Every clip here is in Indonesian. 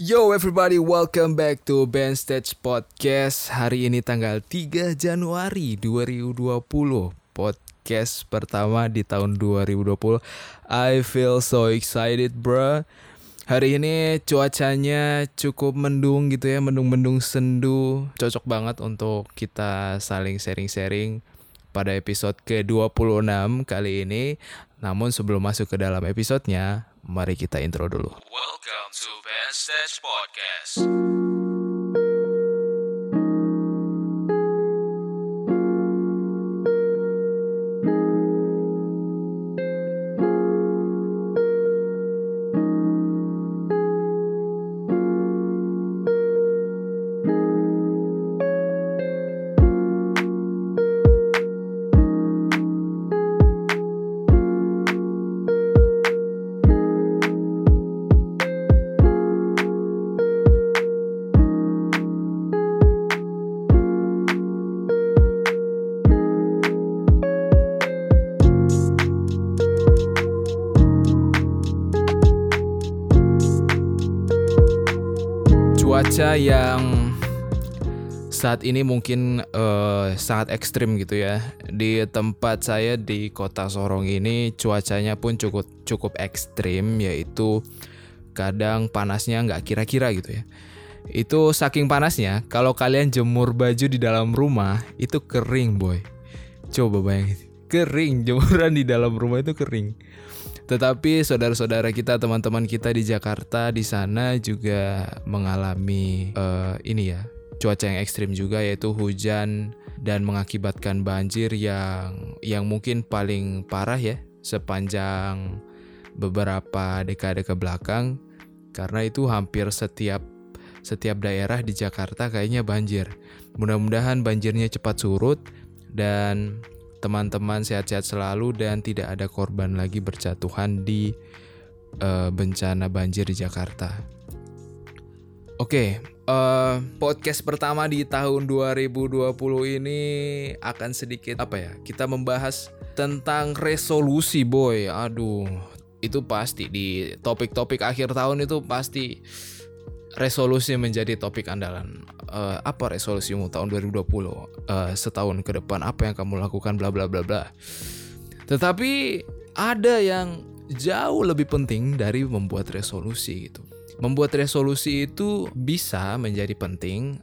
Yo everybody, welcome back to Band Stage Podcast. Hari ini tanggal 3 Januari 2020 Podcast pertama di tahun 2020 I feel so excited bro. Hari ini cuacanya cukup mendung gitu ya Mendung-mendung sendu. Cocok banget untuk kita saling sharing-sharing pada episode ke-26 kali ini. Namun sebelum masuk ke dalam episodenya Mari kita intro dulu Welcome to Band Stage Podcast. Cuaca yang saat ini mungkin eh, sangat ekstrim gitu ya. Di tempat saya di kota Sorong ini cuacanya pun cukup cukup ekstrim yaitu kadang panasnya nggak kira-kira gitu ya. Itu saking panasnya kalau kalian jemur baju di dalam rumah itu kering boy. Coba bayangin kering jemuran di dalam rumah itu kering tetapi saudara-saudara kita, teman-teman kita di Jakarta di sana juga mengalami eh, ini ya cuaca yang ekstrim juga yaitu hujan dan mengakibatkan banjir yang yang mungkin paling parah ya sepanjang beberapa dekade ke belakang karena itu hampir setiap setiap daerah di Jakarta kayaknya banjir. Mudah-mudahan banjirnya cepat surut dan teman-teman sehat-sehat selalu dan tidak ada korban lagi berjatuhan di eh, bencana banjir di Jakarta. Oke, eh, podcast pertama di tahun 2020 ini akan sedikit apa ya? Kita membahas tentang resolusi, boy. Aduh, itu pasti di topik-topik akhir tahun itu pasti resolusi menjadi topik andalan. Eh, apa resolusimu tahun 2020? Eh, setahun ke depan apa yang kamu lakukan bla bla bla bla. Tetapi ada yang jauh lebih penting dari membuat resolusi gitu. Membuat resolusi itu bisa menjadi penting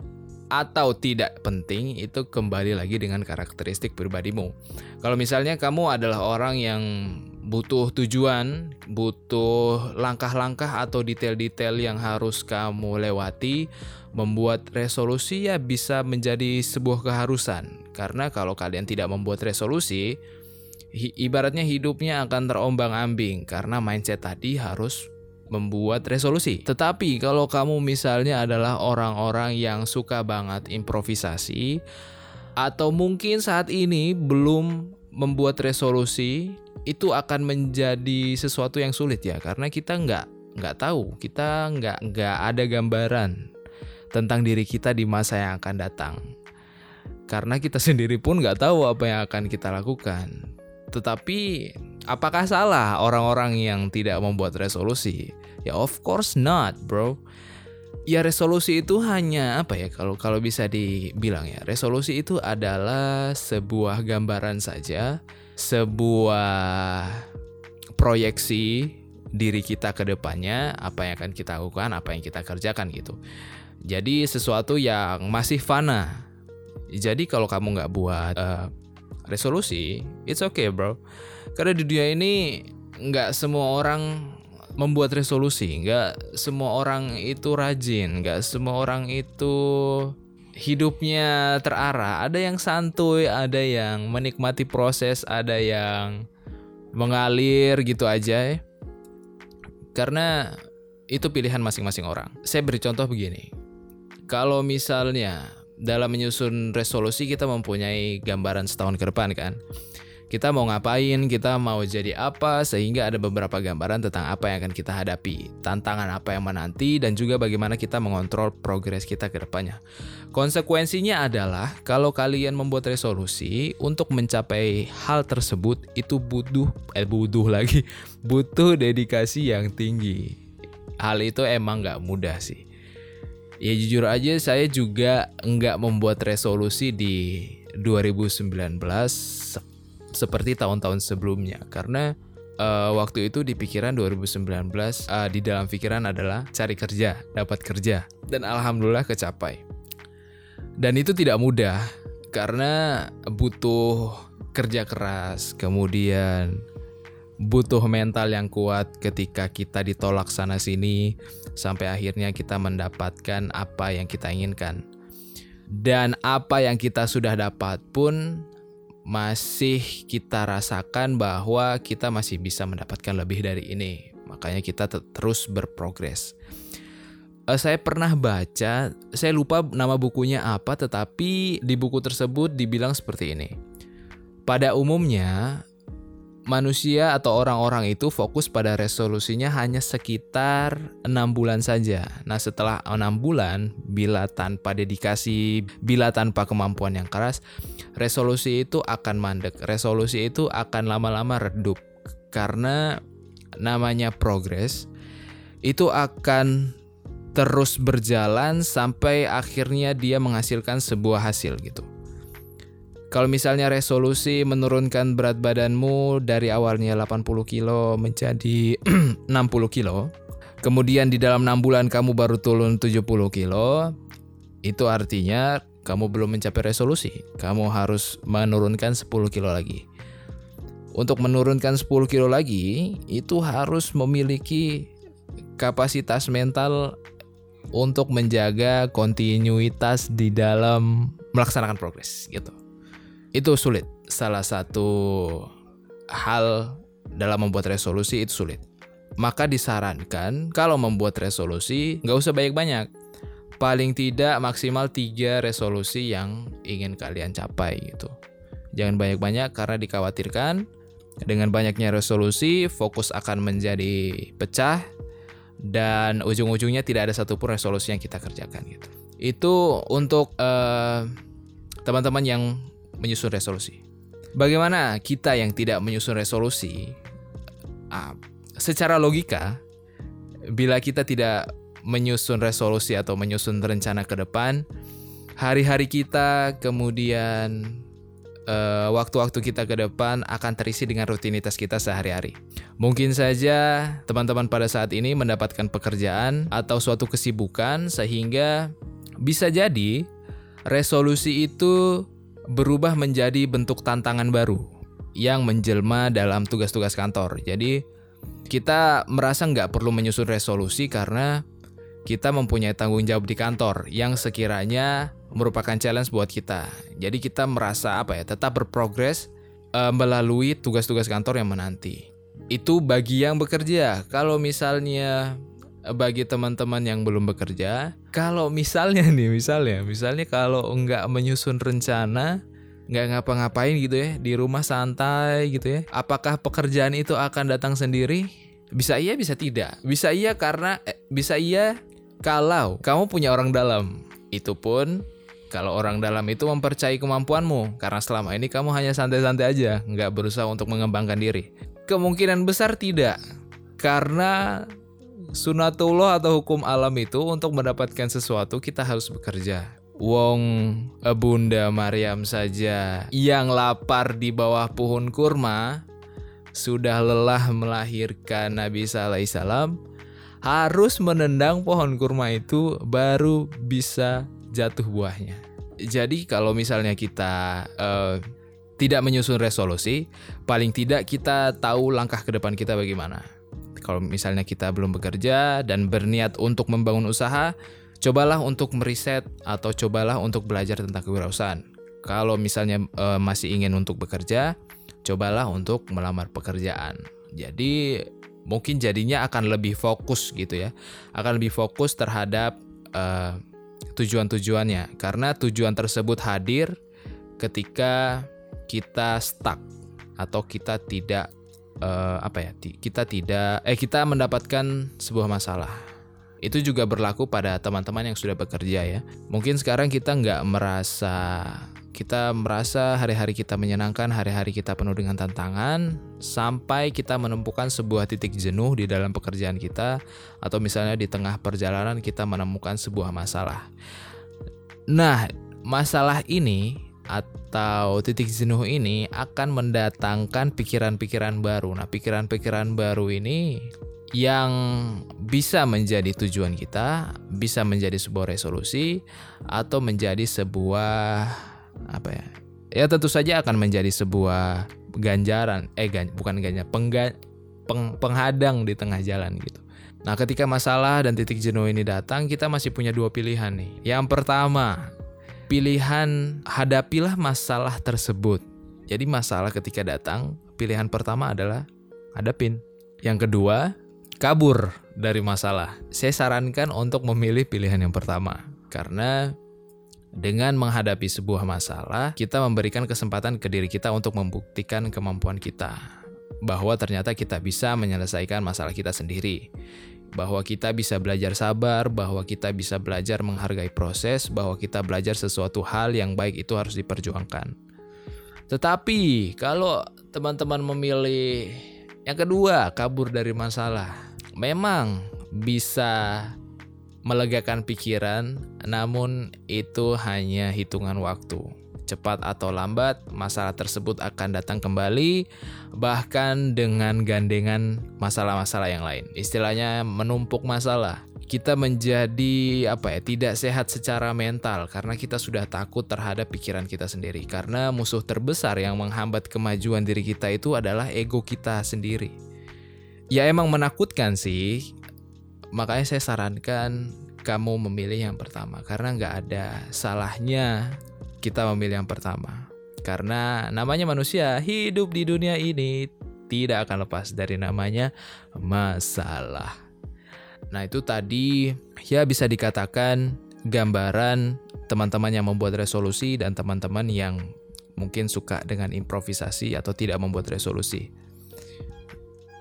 atau tidak penting itu kembali lagi dengan karakteristik pribadimu. Kalau misalnya kamu adalah orang yang butuh tujuan, butuh langkah-langkah atau detail-detail yang harus kamu lewati, membuat resolusi ya bisa menjadi sebuah keharusan. Karena kalau kalian tidak membuat resolusi, ibaratnya hidupnya akan terombang-ambing karena mindset tadi harus membuat resolusi. Tetapi kalau kamu misalnya adalah orang-orang yang suka banget improvisasi atau mungkin saat ini belum membuat resolusi, itu akan menjadi sesuatu yang sulit ya karena kita nggak nggak tahu, kita nggak nggak ada gambaran tentang diri kita di masa yang akan datang. Karena kita sendiri pun nggak tahu apa yang akan kita lakukan. Tetapi apakah salah orang-orang yang tidak membuat resolusi? Ya of course not, bro. Ya resolusi itu hanya apa ya kalau kalau bisa dibilang ya. Resolusi itu adalah sebuah gambaran saja, sebuah proyeksi diri kita ke depannya, apa yang akan kita lakukan, apa yang kita kerjakan gitu. Jadi sesuatu yang masih fana. Jadi kalau kamu nggak buat eh, resolusi, it's okay bro. Karena di dunia ini nggak semua orang membuat resolusi, nggak semua orang itu rajin, nggak semua orang itu hidupnya terarah. Ada yang santuy, ada yang menikmati proses, ada yang mengalir gitu aja. Karena itu pilihan masing-masing orang. Saya beri contoh begini. Kalau misalnya dalam menyusun resolusi kita mempunyai gambaran setahun ke depan kan. Kita mau ngapain, kita mau jadi apa, sehingga ada beberapa gambaran tentang apa yang akan kita hadapi, tantangan apa yang menanti, dan juga bagaimana kita mengontrol progres kita ke depannya. Konsekuensinya adalah kalau kalian membuat resolusi untuk mencapai hal tersebut itu butuh eh butuh lagi, butuh dedikasi yang tinggi. hal itu emang nggak mudah sih. Ya jujur aja saya juga nggak membuat resolusi di 2019 se- seperti tahun-tahun sebelumnya karena eh, waktu itu di pikiran 2019 eh, di dalam pikiran adalah cari kerja, dapat kerja dan alhamdulillah kecapai. Dan itu tidak mudah karena butuh kerja keras, kemudian butuh mental yang kuat ketika kita ditolak sana sini sampai akhirnya kita mendapatkan apa yang kita inginkan. Dan apa yang kita sudah dapat pun masih kita rasakan bahwa kita masih bisa mendapatkan lebih dari ini. Makanya kita te- terus berprogres. Eh, saya pernah baca, saya lupa nama bukunya apa, tetapi di buku tersebut dibilang seperti ini. Pada umumnya, manusia atau orang-orang itu fokus pada resolusinya hanya sekitar enam bulan saja. Nah, setelah enam bulan, bila tanpa dedikasi, bila tanpa kemampuan yang keras, resolusi itu akan mandek. Resolusi itu akan lama-lama redup karena namanya progres itu akan terus berjalan sampai akhirnya dia menghasilkan sebuah hasil gitu. Kalau misalnya resolusi menurunkan berat badanmu dari awalnya 80 kilo menjadi 60 kilo, kemudian di dalam 6 bulan kamu baru turun 70 kilo, itu artinya kamu belum mencapai resolusi. Kamu harus menurunkan 10 kilo lagi. Untuk menurunkan 10 kilo lagi, itu harus memiliki kapasitas mental untuk menjaga kontinuitas di dalam melaksanakan progres gitu itu sulit. Salah satu hal dalam membuat resolusi itu sulit. Maka disarankan kalau membuat resolusi nggak usah banyak-banyak. Paling tidak maksimal tiga resolusi yang ingin kalian capai gitu. Jangan banyak-banyak karena dikhawatirkan dengan banyaknya resolusi fokus akan menjadi pecah dan ujung-ujungnya tidak ada satupun resolusi yang kita kerjakan gitu. Itu untuk eh, teman-teman yang menyusun resolusi. Bagaimana kita yang tidak menyusun resolusi? Ah, secara logika, bila kita tidak menyusun resolusi atau menyusun rencana ke depan, hari-hari kita kemudian eh, waktu-waktu kita ke depan akan terisi dengan rutinitas kita sehari-hari. Mungkin saja teman-teman pada saat ini mendapatkan pekerjaan atau suatu kesibukan sehingga bisa jadi resolusi itu berubah menjadi bentuk tantangan baru yang menjelma dalam tugas-tugas kantor. Jadi kita merasa nggak perlu menyusun resolusi karena kita mempunyai tanggung jawab di kantor yang sekiranya merupakan challenge buat kita. Jadi kita merasa apa ya, tetap berprogres eh, melalui tugas-tugas kantor yang menanti. Itu bagi yang bekerja. Kalau misalnya bagi teman-teman yang belum bekerja, kalau misalnya nih, misalnya, misalnya kalau nggak menyusun rencana, nggak ngapa-ngapain gitu ya, di rumah santai gitu ya, apakah pekerjaan itu akan datang sendiri? Bisa iya, bisa tidak. Bisa iya karena, eh, bisa iya kalau kamu punya orang dalam. Itu pun kalau orang dalam itu mempercayai kemampuanmu, karena selama ini kamu hanya santai-santai aja, nggak berusaha untuk mengembangkan diri. Kemungkinan besar tidak, karena sunatullah atau hukum alam itu untuk mendapatkan sesuatu kita harus bekerja. Wong eh, Bunda Maryam saja yang lapar di bawah pohon kurma sudah lelah melahirkan Nabi Isa alaihissalam harus menendang pohon kurma itu baru bisa jatuh buahnya. Jadi kalau misalnya kita eh, tidak menyusun resolusi, paling tidak kita tahu langkah ke depan kita bagaimana. Kalau misalnya kita belum bekerja dan berniat untuk membangun usaha, cobalah untuk meriset atau cobalah untuk belajar tentang kewirausahaan. Kalau misalnya eh, masih ingin untuk bekerja, cobalah untuk melamar pekerjaan. Jadi mungkin jadinya akan lebih fokus gitu ya, akan lebih fokus terhadap eh, tujuan-tujuannya karena tujuan tersebut hadir ketika kita stuck atau kita tidak eh, apa ya kita tidak eh kita mendapatkan sebuah masalah itu juga berlaku pada teman-teman yang sudah bekerja ya mungkin sekarang kita nggak merasa Kita merasa hari-hari kita menyenangkan, hari-hari kita penuh dengan tantangan, sampai kita menemukan sebuah titik jenuh di dalam pekerjaan kita, atau misalnya di tengah perjalanan kita menemukan sebuah masalah. Nah, masalah ini atau titik jenuh ini akan mendatangkan pikiran-pikiran baru. Nah, pikiran-pikiran baru ini yang bisa menjadi tujuan kita, bisa menjadi sebuah resolusi, atau menjadi sebuah apa ya? Ya tentu saja akan menjadi sebuah ganjaran, eh gan, bukan ganjaran, pengga, peng, penghadang di tengah jalan gitu. Nah, ketika masalah dan titik jenuh ini datang, kita masih punya dua pilihan nih. Yang pertama, pilihan hadapilah masalah tersebut. Jadi masalah ketika datang, pilihan pertama adalah hadapin. Yang kedua, kabur dari masalah. Saya sarankan untuk memilih pilihan yang pertama karena dengan menghadapi sebuah masalah, kita memberikan kesempatan ke diri kita untuk membuktikan kemampuan kita bahwa ternyata kita bisa menyelesaikan masalah kita sendiri. Bahwa kita bisa belajar sabar, bahwa kita bisa belajar menghargai proses, bahwa kita belajar sesuatu hal yang baik itu harus diperjuangkan. Tetapi kalau teman-teman memilih yang kedua, kabur dari masalah, memang bisa melegakan pikiran, namun itu hanya hitungan waktu. Cepat atau lambat, masalah tersebut akan datang kembali, bahkan dengan gandengan masalah-masalah yang lain. Istilahnya menumpuk masalah. Kita menjadi apa ya, tidak sehat secara mental karena kita sudah takut terhadap pikiran kita sendiri. Karena musuh terbesar yang menghambat kemajuan diri kita itu adalah ego kita sendiri. Ya emang menakutkan sih, makanya saya sarankan kamu memilih yang pertama karena nggak ada salahnya kita memilih yang pertama karena namanya manusia hidup di dunia ini tidak akan lepas dari namanya masalah. Nah itu tadi ya bisa dikatakan gambaran teman-teman yang membuat resolusi dan teman-teman yang mungkin suka dengan improvisasi atau tidak membuat resolusi.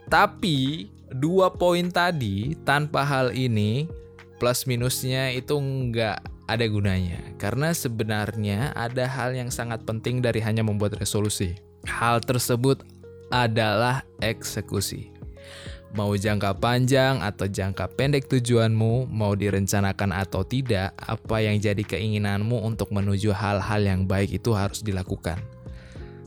Tapi dua poin tadi tanpa hal ini plus minusnya itu nggak ada gunanya karena sebenarnya ada hal yang sangat penting dari hanya membuat resolusi. Hal tersebut adalah eksekusi. Mau jangka panjang atau jangka pendek tujuanmu, mau direncanakan atau tidak, apa yang jadi keinginanmu untuk menuju hal-hal yang baik itu harus dilakukan.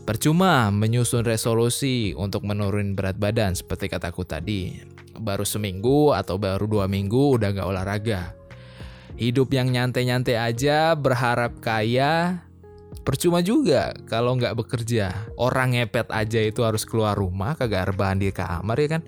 Percuma menyusun resolusi untuk menurun berat badan seperti kataku tadi. Baru seminggu atau baru dua minggu udah gak olahraga. Hidup yang nyantai-nyantai aja berharap kaya Percuma juga kalau nggak bekerja. Orang ngepet aja itu harus keluar rumah, kagak rebahan di kamar ya kan.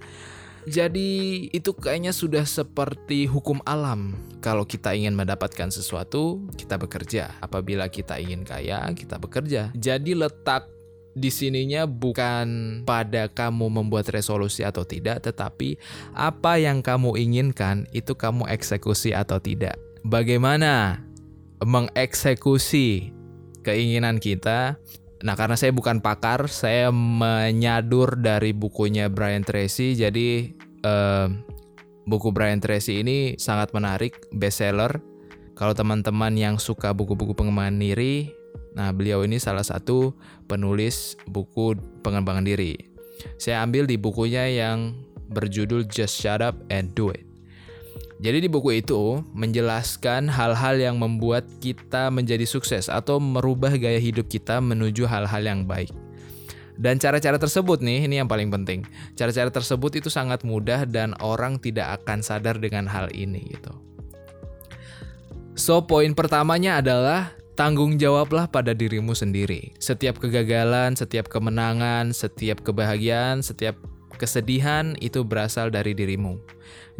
Jadi itu kayaknya sudah seperti hukum alam. Kalau kita ingin mendapatkan sesuatu, kita bekerja. Apabila kita ingin kaya, kita bekerja. Jadi letak di sininya bukan pada kamu membuat resolusi atau tidak, tetapi apa yang kamu inginkan itu kamu eksekusi atau tidak. Bagaimana mengeksekusi keinginan kita? Nah, karena saya bukan pakar, saya menyadur dari bukunya Brian Tracy. Jadi eh, buku Brian Tracy ini sangat menarik, bestseller. Kalau teman-teman yang suka buku-buku pengembangan diri, Nah, beliau ini salah satu penulis buku pengembangan diri. Saya ambil di bukunya yang berjudul Just Shut Up and Do It. Jadi di buku itu menjelaskan hal-hal yang membuat kita menjadi sukses atau merubah gaya hidup kita menuju hal-hal yang baik. Dan cara-cara tersebut nih, ini yang paling penting. Cara-cara tersebut itu sangat mudah dan orang tidak akan sadar dengan hal ini gitu. So, poin pertamanya adalah Tanggung jawablah pada dirimu sendiri. Setiap kegagalan, setiap kemenangan, setiap kebahagiaan, setiap kesedihan itu berasal dari dirimu.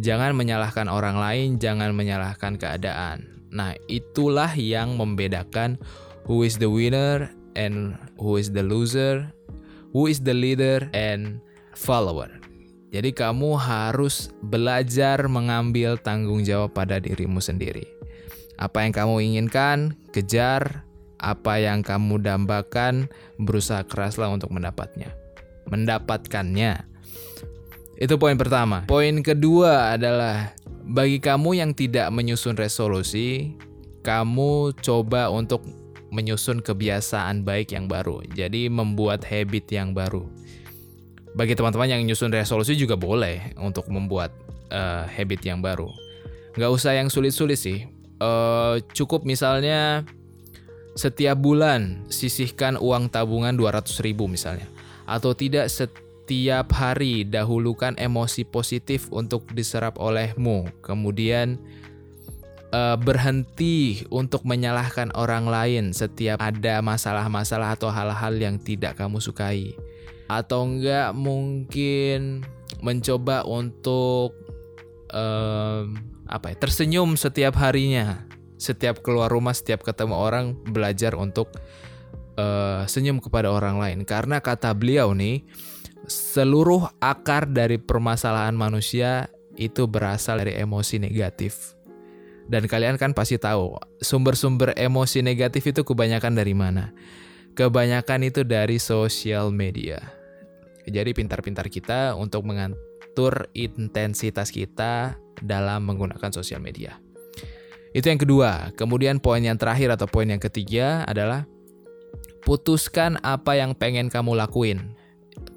Jangan menyalahkan orang lain, jangan menyalahkan keadaan. Nah, itulah yang membedakan who is the winner and who is the loser, who is the leader and follower. Jadi kamu harus belajar mengambil tanggung jawab pada dirimu sendiri. Apa yang kamu inginkan, kejar. Apa yang kamu dambakan, berusaha keraslah untuk mendapatnya. Mendapatkannya. Itu poin pertama. Poin kedua adalah bagi kamu yang tidak menyusun resolusi, kamu coba untuk menyusun kebiasaan baik yang baru. Jadi membuat habit yang baru. Bagi teman-teman yang nyusun resolusi juga boleh untuk membuat uh, habit yang baru. Nggak usah yang sulit-sulit sih. Uh, cukup misalnya setiap bulan sisihkan uang tabungan 200 ribu misalnya. Atau tidak setiap hari dahulukan emosi positif untuk diserap olehmu. Kemudian uh, berhenti untuk menyalahkan orang lain setiap ada masalah-masalah atau hal-hal yang tidak kamu sukai. Atau enggak mungkin mencoba untuk uh, apa ya, tersenyum setiap harinya. Setiap keluar rumah, setiap ketemu orang belajar untuk uh, senyum kepada orang lain karena kata beliau nih seluruh akar dari permasalahan manusia itu berasal dari emosi negatif. Dan kalian kan pasti tahu, sumber-sumber emosi negatif itu kebanyakan dari mana? Kebanyakan itu dari sosial media. Jadi pintar-pintar kita untuk mengatur intensitas kita dalam menggunakan sosial media. Itu yang kedua. Kemudian poin yang terakhir atau poin yang ketiga adalah putuskan apa yang pengen kamu lakuin.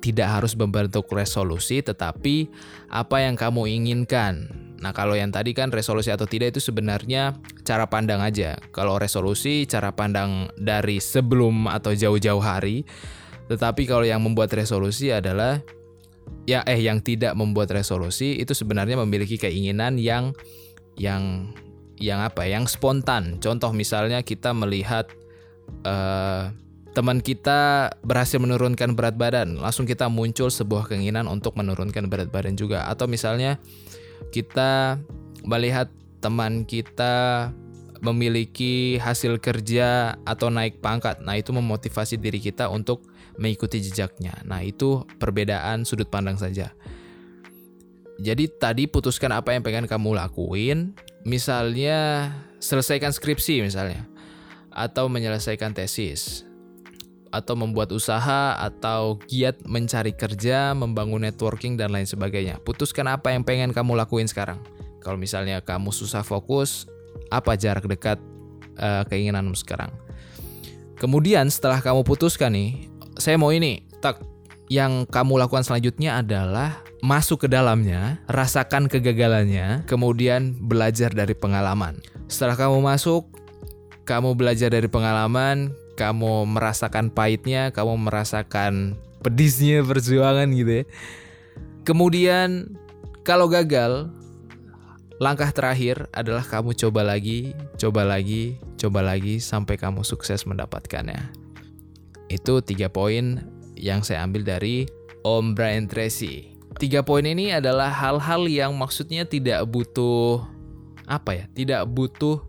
Tidak harus membentuk resolusi, tetapi apa yang kamu inginkan Nah, kalau yang tadi kan resolusi atau tidak itu sebenarnya cara pandang aja. Kalau resolusi cara pandang dari sebelum atau jauh-jauh hari. Tetapi kalau yang membuat resolusi adalah ya eh yang tidak membuat resolusi itu sebenarnya memiliki keinginan yang yang yang apa? Yang spontan. Contoh misalnya kita melihat uh, teman kita berhasil menurunkan berat badan, langsung kita muncul sebuah keinginan untuk menurunkan berat badan juga. Atau misalnya kita melihat teman kita memiliki hasil kerja atau naik pangkat. Nah, itu memotivasi diri kita untuk mengikuti jejaknya. Nah, itu perbedaan sudut pandang saja. Jadi tadi putuskan apa yang pengen kamu lakuin, misalnya selesaikan skripsi misalnya atau menyelesaikan tesis atau membuat usaha atau giat mencari kerja, membangun networking dan lain sebagainya. Putuskan apa yang pengen kamu lakuin sekarang. Kalau misalnya kamu susah fokus, apa jarak dekat uh, keinginanmu sekarang. Kemudian setelah kamu putuskan nih, saya mau ini, tak yang kamu lakukan selanjutnya adalah masuk ke dalamnya, rasakan kegagalannya, kemudian belajar dari pengalaman. Setelah kamu masuk, kamu belajar dari pengalaman, kamu merasakan pahitnya, kamu merasakan pedisnya perjuangan gitu ya. Kemudian kalau gagal, langkah terakhir adalah kamu coba lagi, coba lagi, coba lagi sampai kamu sukses mendapatkannya. Itu tiga poin yang saya ambil dari Om Brian Tracy. Tiga poin ini adalah hal-hal yang maksudnya tidak butuh apa ya, tidak butuh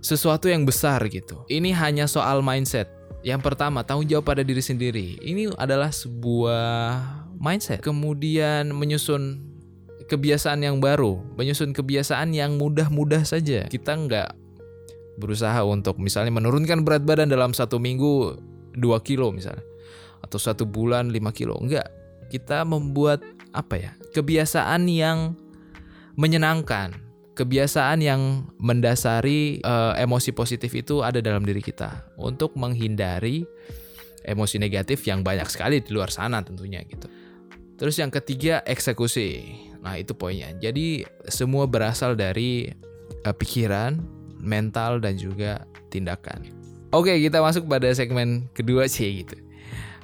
sesuatu yang besar gitu. Ini hanya soal mindset. Yang pertama, tanggung jawab pada diri sendiri. Ini adalah sebuah mindset. Kemudian menyusun kebiasaan yang baru, menyusun kebiasaan yang mudah-mudah saja. Kita nggak berusaha untuk misalnya menurunkan berat badan dalam satu minggu 2 kilo misalnya. Atau satu bulan 5 kilo. Enggak. Kita membuat apa ya, kebiasaan yang menyenangkan kebiasaan yang mendasari uh, emosi positif itu ada dalam diri kita untuk menghindari emosi negatif yang banyak sekali di luar sana tentunya gitu. Terus yang ketiga eksekusi. Nah, itu poinnya. Jadi semua berasal dari uh, pikiran, mental dan juga tindakan. Oke, kita masuk pada segmen kedua sih gitu.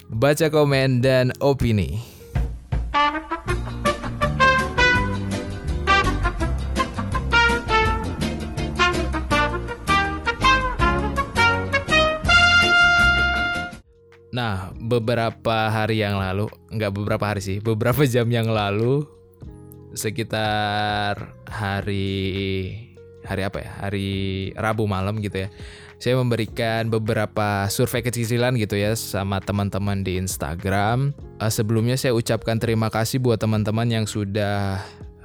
Baca komen dan opini. Beberapa hari yang lalu, nggak beberapa hari sih, beberapa jam yang lalu, sekitar hari hari apa ya, hari Rabu malam gitu ya, saya memberikan beberapa survei kecicilan gitu ya sama teman-teman di Instagram. Uh, sebelumnya saya ucapkan terima kasih buat teman-teman yang sudah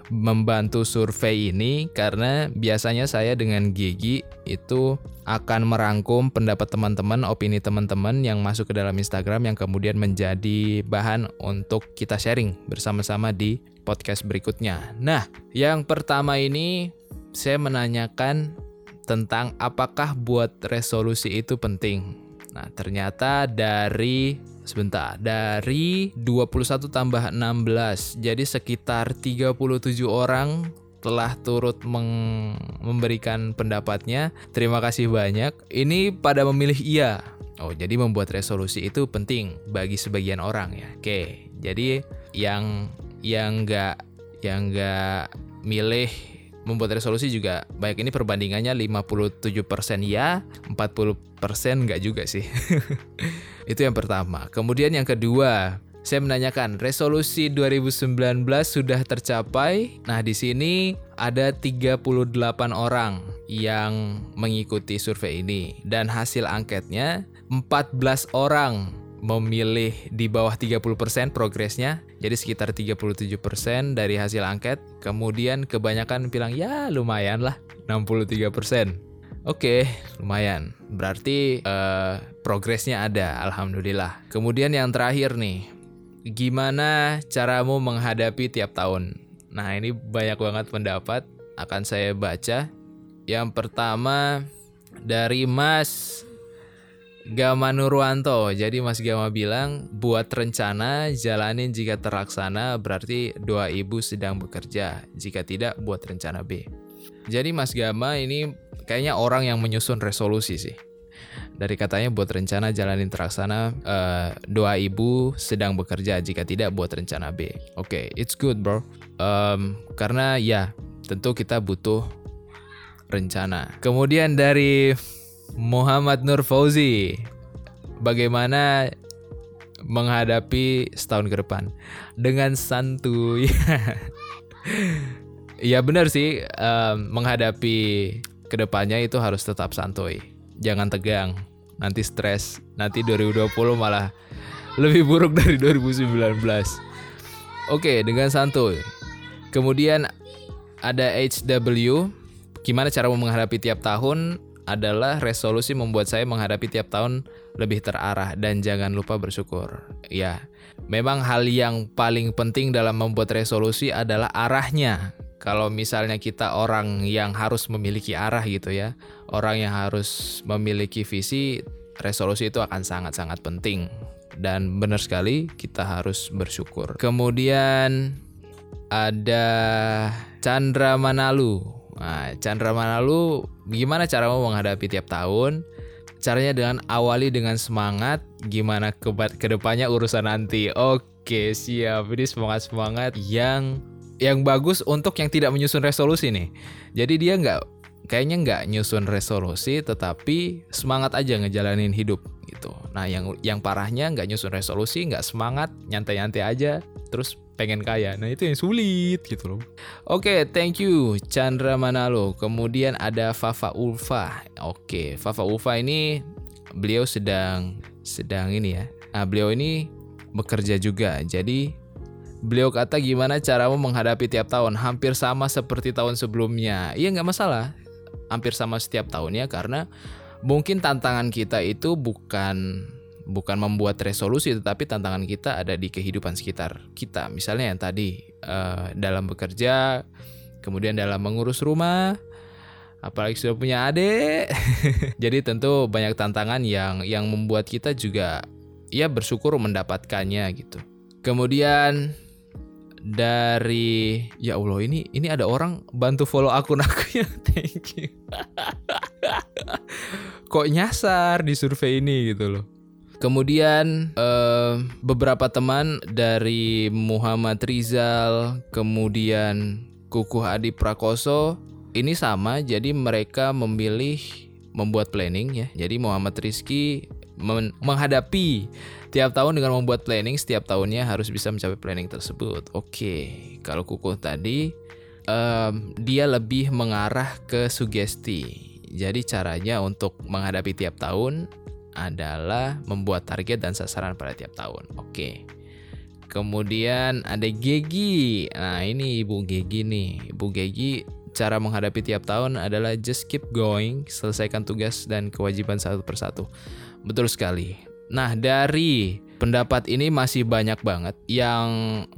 membantu survei ini karena biasanya saya dengan Gigi itu akan merangkum pendapat teman-teman, opini teman-teman yang masuk ke dalam Instagram yang kemudian menjadi bahan untuk kita sharing bersama-sama di podcast berikutnya. Nah, yang pertama ini saya menanyakan tentang apakah buat resolusi itu penting. Nah, ternyata dari sebentar, dari 21 tambah 16. Jadi sekitar 37 orang telah turut memberikan pendapatnya. Terima kasih banyak. Ini pada memilih iya. Oh, jadi membuat resolusi itu penting bagi sebagian orang ya. Oke, jadi yang yang nggak yang nggak milih membuat resolusi juga baik ini perbandingannya 57% ya, 40% nggak juga sih. itu yang pertama. Kemudian yang kedua, saya menanyakan, resolusi 2019 sudah tercapai? Nah, di sini ada 38 orang yang mengikuti survei ini dan hasil angketnya 14 orang memilih di bawah 30% progresnya. Jadi sekitar 37% dari hasil angket. Kemudian kebanyakan bilang ya lumayan lah 63%. Oke, lumayan. Berarti eh, progresnya ada, alhamdulillah. Kemudian yang terakhir nih, gimana caramu menghadapi tiap tahun? Nah, ini banyak banget pendapat akan saya baca. Yang pertama dari Mas Gama Nurwanto. Jadi Mas Gama bilang buat rencana jalanin jika terlaksana berarti doa ibu sedang bekerja. Jika tidak buat rencana B. Jadi Mas Gama ini kayaknya orang yang menyusun resolusi sih. Dari katanya buat rencana jalanin terlaksana eh, doa ibu sedang bekerja jika tidak buat rencana B. Oke, it's good bro. Em, karena ya tentu kita butuh rencana. Kemudian dari Muhammad Nur Fauzi, bagaimana menghadapi setahun ke depan dengan santuy? ya benar sih, em, menghadapi ke depannya itu harus tetap santuy, jangan tegang, nanti stres, nanti 2020 malah lebih buruk dari 2019. Oke, dengan santuy. Kemudian ada HW, gimana cara menghadapi tiap tahun adalah resolusi membuat saya menghadapi tiap tahun lebih terarah dan jangan lupa bersyukur. Ya, memang hal yang paling penting dalam membuat resolusi adalah arahnya. Kalau misalnya kita orang yang harus memiliki arah gitu ya, orang yang harus memiliki visi, resolusi itu akan sangat-sangat penting. Dan benar sekali kita harus bersyukur. Kemudian ada Chandra Manalu. Nah, Chandra Manalu, gimana cara mau menghadapi tiap tahun? Caranya dengan awali dengan semangat, gimana ke ke depannya urusan nanti. Oke, siap. Ini semangat-semangat yang yang bagus untuk yang tidak menyusun resolusi nih. Jadi dia nggak kayaknya nggak nyusun resolusi, tetapi semangat aja ngejalanin hidup gitu. Nah, yang yang parahnya nggak nyusun resolusi, nggak semangat, nyantai-nyantai aja, terus pengen kaya. Nah, itu yang sulit gitu loh. Oke, thank you Chandra Manalo. Kemudian ada Fafa Ulfa. Oke, Fafa Ulfa ini beliau sedang sedang ini ya. Nah, beliau ini bekerja juga. Jadi beliau kata gimana caramu menghadapi tiap tahun hampir sama seperti tahun sebelumnya. Iya nggak masalah. Hampir sama setiap tahunnya karena mungkin tantangan kita itu bukan bukan membuat resolusi tetapi tantangan kita ada di kehidupan sekitar kita. Misalnya yang tadi eh, dalam bekerja kemudian dalam mengurus rumah apalagi sudah punya adik. Jadi tentu banyak tantangan yang yang membuat kita juga ya bersyukur mendapatkannya gitu. Kemudian dari ya Allah ini ini ada orang bantu follow akun aku ya thank you. Kok nyasar di survei ini gitu loh Kemudian eh, beberapa teman dari Muhammad Rizal, kemudian Kukuh Adi Prakoso ini sama, jadi mereka memilih membuat planning ya. Jadi Muhammad Rizky men- menghadapi tiap tahun dengan membuat planning, setiap tahunnya harus bisa mencapai planning tersebut. Oke, kalau Kukuh tadi em, dia lebih mengarah ke sugesti. Jadi caranya untuk menghadapi tiap tahun adalah membuat target dan sasaran pada tiap tahun. Oke. Kemudian ada Gegi. Nah, ini Ibu Gegi nih. Ibu Gegi cara menghadapi tiap tahun adalah just keep going, selesaikan tugas dan kewajiban satu persatu. Betul sekali. Nah, dari pendapat ini masih banyak banget yang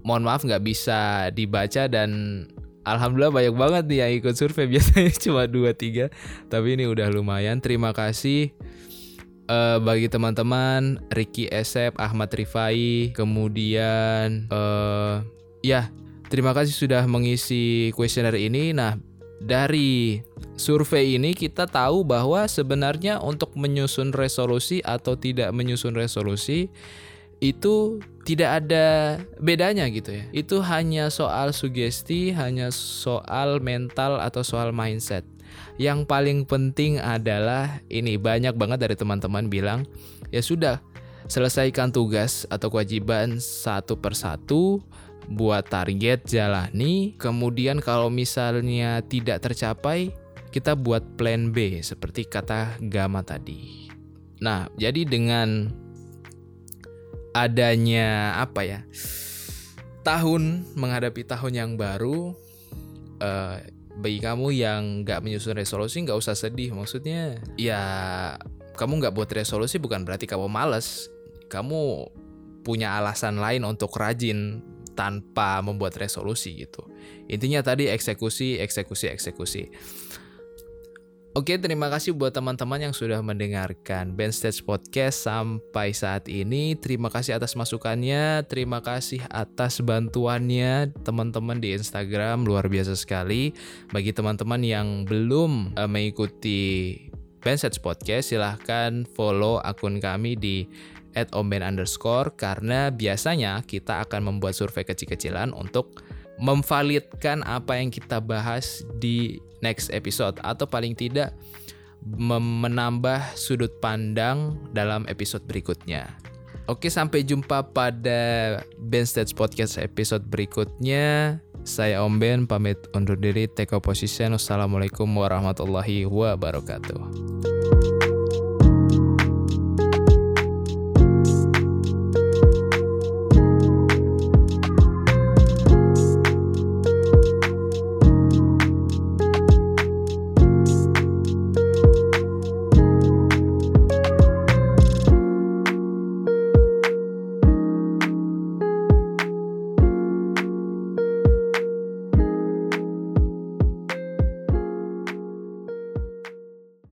mohon maaf nggak bisa dibaca dan Alhamdulillah banyak banget nih yang ikut survei biasanya cuma 2 3 tapi ini udah lumayan. Terima kasih eh, bagi teman-teman Ricky Esep, Ahmad Rifai, kemudian eh ya terima kasih sudah mengisi kuesioner ini. Nah dari survei ini kita tahu bahwa sebenarnya untuk menyusun resolusi atau tidak menyusun resolusi itu tidak ada bedanya gitu ya. Itu hanya soal sugesti, hanya soal mental atau soal mindset. Yang paling penting adalah ini banyak banget dari teman-teman bilang ya sudah selesaikan tugas atau kewajiban satu persatu buat target jalani kemudian kalau misalnya tidak tercapai kita buat plan B seperti kata Gama tadi. Nah, jadi dengan adanya apa ya tahun menghadapi tahun yang baru eh, bagi kamu yang nggak menyusun resolusi nggak usah sedih. Maksudnya ya kamu nggak buat resolusi bukan berarti kamu males. Kamu punya alasan lain untuk rajin tanpa membuat resolusi gitu. Intinya tadi eksekusi eksekusi eksekusi Oke, terima kasih buat teman-teman yang sudah mendengarkan Band Stage Podcast sampai saat ini. Terima kasih atas masukannya, terima kasih atas bantuannya teman-teman di Instagram, luar biasa sekali. Bagi teman-teman yang belum uh, mengikuti Band Stage Podcast, silahkan follow akun kami di at omben underscore karena biasanya kita akan membuat survei kecil-kecilan untuk memvalidkan apa yang kita bahas di next episode atau paling tidak menambah sudut pandang dalam episode berikutnya. Oke, sampai jumpa pada Ben Stage Podcast episode berikutnya. Saya Om Ben pamit undur diri. Take a position. Wassalamualaikum warahmatullahi wabarakatuh.